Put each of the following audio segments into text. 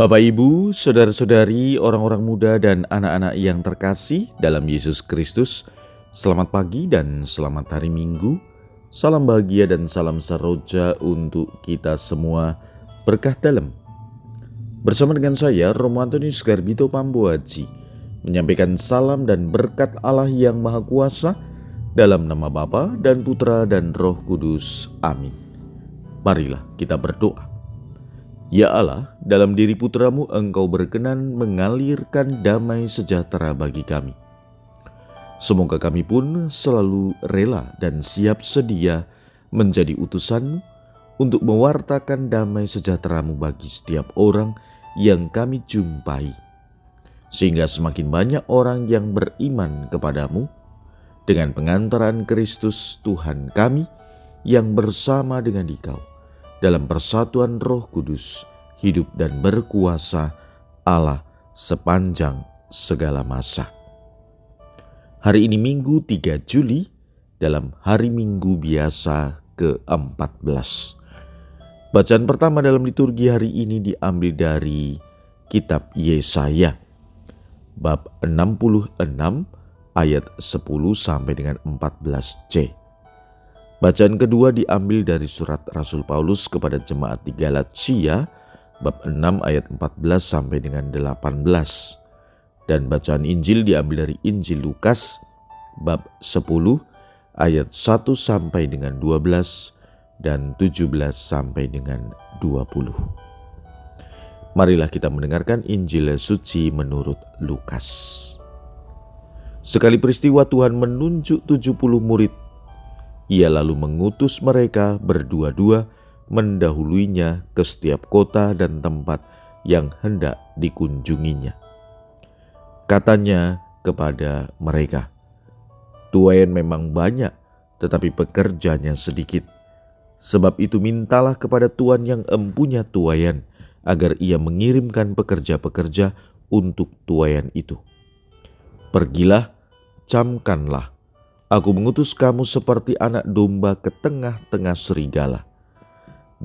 Bapak, Ibu, saudara-saudari, orang-orang muda, dan anak-anak yang terkasih dalam Yesus Kristus, selamat pagi dan selamat hari Minggu. Salam bahagia dan salam seroja untuk kita semua. Berkah dalam. Bersama dengan saya, Romo Antonius Garbito Pambuaji, menyampaikan salam dan berkat Allah yang Maha Kuasa dalam nama Bapa dan Putra dan Roh Kudus. Amin. Marilah kita berdoa. Ya Allah, dalam diri putramu engkau berkenan mengalirkan damai sejahtera bagi kami. Semoga kami pun selalu rela dan siap sedia menjadi utusanmu untuk mewartakan damai sejahteramu bagi setiap orang yang kami jumpai. Sehingga semakin banyak orang yang beriman kepadamu dengan pengantaran Kristus Tuhan kami yang bersama dengan dikau dalam persatuan Roh Kudus, hidup dan berkuasa Allah sepanjang segala masa. Hari ini Minggu 3 Juli dalam hari Minggu biasa ke-14. Bacaan pertama dalam liturgi hari ini diambil dari kitab Yesaya bab 66 ayat 10 sampai dengan 14c. Bacaan kedua diambil dari surat Rasul Paulus kepada jemaat di Galatia bab 6 ayat 14 sampai dengan 18. Dan bacaan Injil diambil dari Injil Lukas bab 10 ayat 1 sampai dengan 12 dan 17 sampai dengan 20. Marilah kita mendengarkan Injil suci menurut Lukas. Sekali peristiwa Tuhan menunjuk 70 murid ia lalu mengutus mereka berdua-dua mendahuluinya ke setiap kota dan tempat yang hendak dikunjunginya. Katanya kepada mereka, Tuayan memang banyak, tetapi pekerjanya sedikit. Sebab itu mintalah kepada Tuhan yang empunya tuayan, agar ia mengirimkan pekerja-pekerja untuk tuayan itu. Pergilah, camkanlah, Aku mengutus kamu seperti anak domba ke tengah-tengah serigala.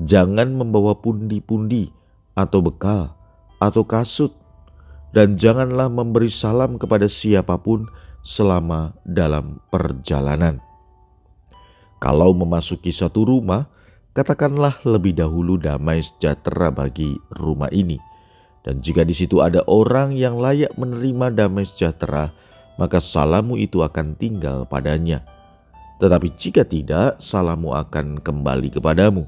Jangan membawa pundi-pundi atau bekal atau kasut, dan janganlah memberi salam kepada siapa pun selama dalam perjalanan. Kalau memasuki satu rumah, katakanlah lebih dahulu damai sejahtera bagi rumah ini. Dan jika di situ ada orang yang layak menerima damai sejahtera, maka salammu itu akan tinggal padanya. Tetapi jika tidak, salammu akan kembali kepadamu.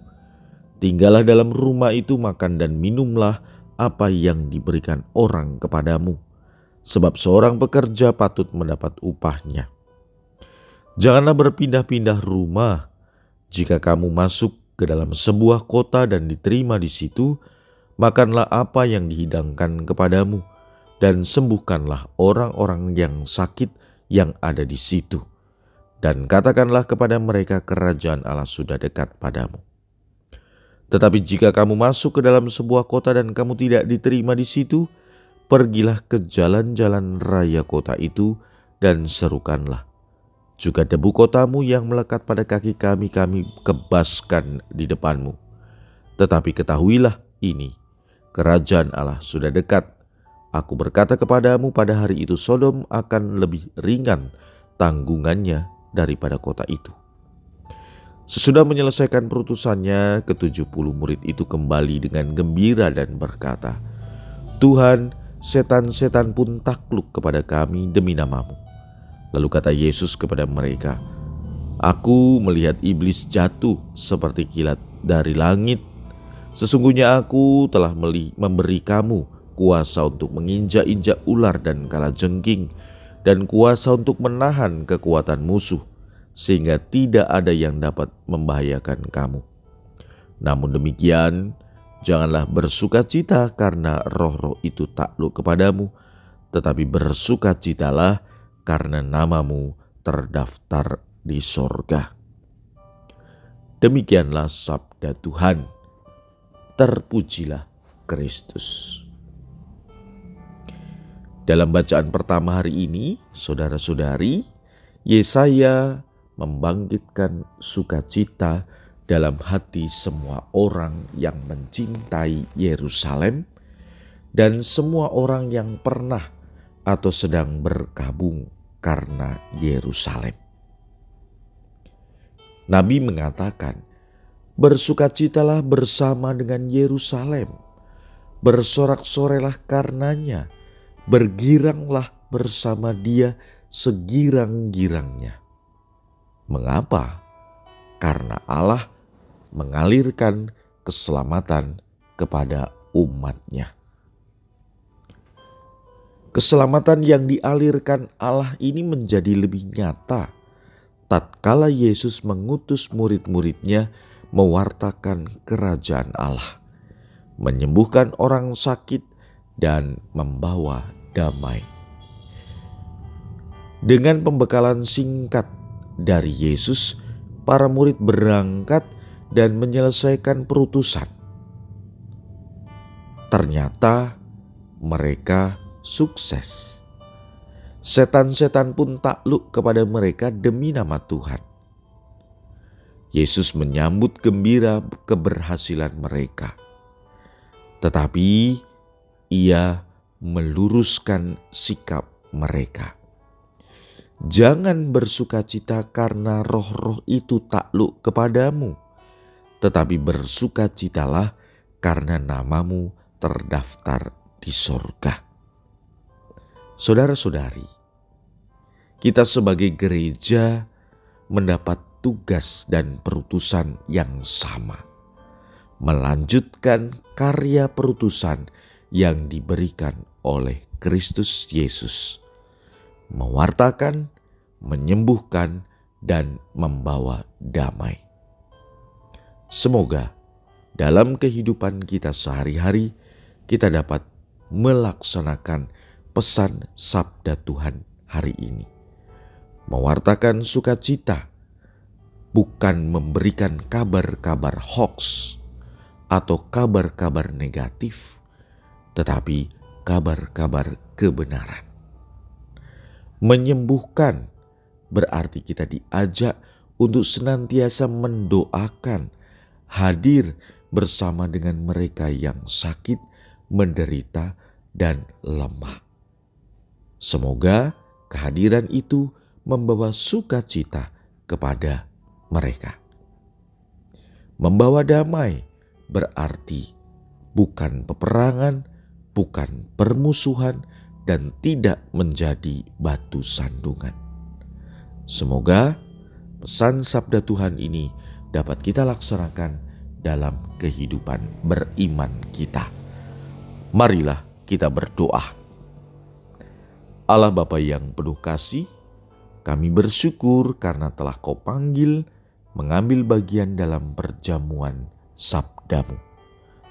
Tinggallah dalam rumah itu, makan dan minumlah apa yang diberikan orang kepadamu, sebab seorang pekerja patut mendapat upahnya. Janganlah berpindah-pindah rumah. Jika kamu masuk ke dalam sebuah kota dan diterima di situ, makanlah apa yang dihidangkan kepadamu dan sembuhkanlah orang-orang yang sakit yang ada di situ. Dan katakanlah kepada mereka kerajaan Allah sudah dekat padamu. Tetapi jika kamu masuk ke dalam sebuah kota dan kamu tidak diterima di situ, pergilah ke jalan-jalan raya kota itu dan serukanlah. Juga debu kotamu yang melekat pada kaki kami, kami kebaskan di depanmu. Tetapi ketahuilah ini, kerajaan Allah sudah dekat Aku berkata kepadamu pada hari itu Sodom akan lebih ringan tanggungannya daripada kota itu. Sesudah menyelesaikan perutusannya, ketujuh puluh murid itu kembali dengan gembira dan berkata, Tuhan, setan-setan pun takluk kepada kami demi namamu. Lalu kata Yesus kepada mereka, Aku melihat iblis jatuh seperti kilat dari langit. Sesungguhnya aku telah memberi kamu kuasa untuk menginjak-injak ular dan kalajengking, dan kuasa untuk menahan kekuatan musuh, sehingga tidak ada yang dapat membahayakan kamu. Namun demikian, janganlah bersuka cita karena roh-roh itu takluk kepadamu, tetapi bersukacitalah karena namamu terdaftar di sorga. Demikianlah sabda Tuhan. Terpujilah Kristus. Dalam bacaan pertama hari ini, saudara-saudari, Yesaya membangkitkan sukacita dalam hati semua orang yang mencintai Yerusalem dan semua orang yang pernah atau sedang berkabung karena Yerusalem. Nabi mengatakan, "Bersukacitalah bersama dengan Yerusalem, bersorak-sorelah karenanya, bergiranglah bersama dia segirang-girangnya." Mengapa? Karena Allah mengalirkan keselamatan kepada umatnya. Keselamatan yang dialirkan Allah ini menjadi lebih nyata tatkala Yesus mengutus murid-muridnya mewartakan kerajaan Allah, menyembuhkan orang sakit dan membawa damai. Dengan pembekalan singkat dari Yesus, para murid berangkat dan menyelesaikan perutusan. Ternyata mereka sukses. Setan-setan pun takluk kepada mereka demi nama Tuhan. Yesus menyambut gembira keberhasilan mereka, tetapi Ia meluruskan sikap mereka. Jangan bersuka cita karena roh-roh itu takluk kepadamu, tetapi bersuka citalah karena namamu terdaftar di sorga. Saudara-saudari, kita sebagai gereja mendapat tugas dan perutusan yang sama, melanjutkan karya perutusan yang diberikan oleh Kristus Yesus, mewartakan, menyembuhkan, dan membawa damai. Semoga dalam kehidupan kita sehari-hari, kita dapat melaksanakan pesan sabda Tuhan hari ini. Mewartakan sukacita, bukan memberikan kabar-kabar hoax atau kabar-kabar negatif, tetapi kabar-kabar kebenaran. Menyembuhkan berarti kita diajak untuk senantiasa mendoakan, hadir bersama dengan mereka yang sakit, menderita, dan lemah. Semoga kehadiran itu membawa sukacita kepada mereka. Membawa damai berarti bukan peperangan, bukan permusuhan, dan tidak menjadi batu sandungan. Semoga pesan sabda Tuhan ini dapat kita laksanakan dalam kehidupan beriman kita. Marilah kita berdoa. Allah Bapa yang penuh kasih, kami bersyukur karena telah kau panggil mengambil bagian dalam perjamuan sabdamu.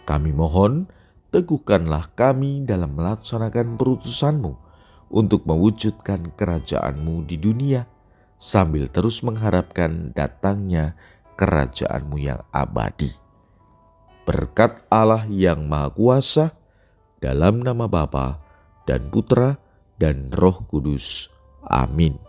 Kami mohon, teguhkanlah kami dalam melaksanakan perutusanmu untuk mewujudkan kerajaanmu di dunia sambil terus mengharapkan datangnya kerajaanmu yang abadi. Berkat Allah yang Maha Kuasa, dalam nama Bapa dan Putra dan Roh Kudus. Amin.